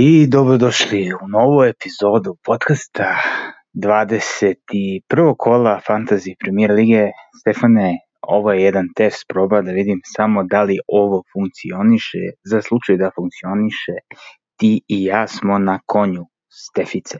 I dobrodošli u novu epizodu podcasta 21. kola Fantasy Premier Lige. Stefane, ovo je jedan test proba da vidim samo da li ovo funkcioniše. Za slučaj da funkcioniše, ti i ja smo na konju Stefice.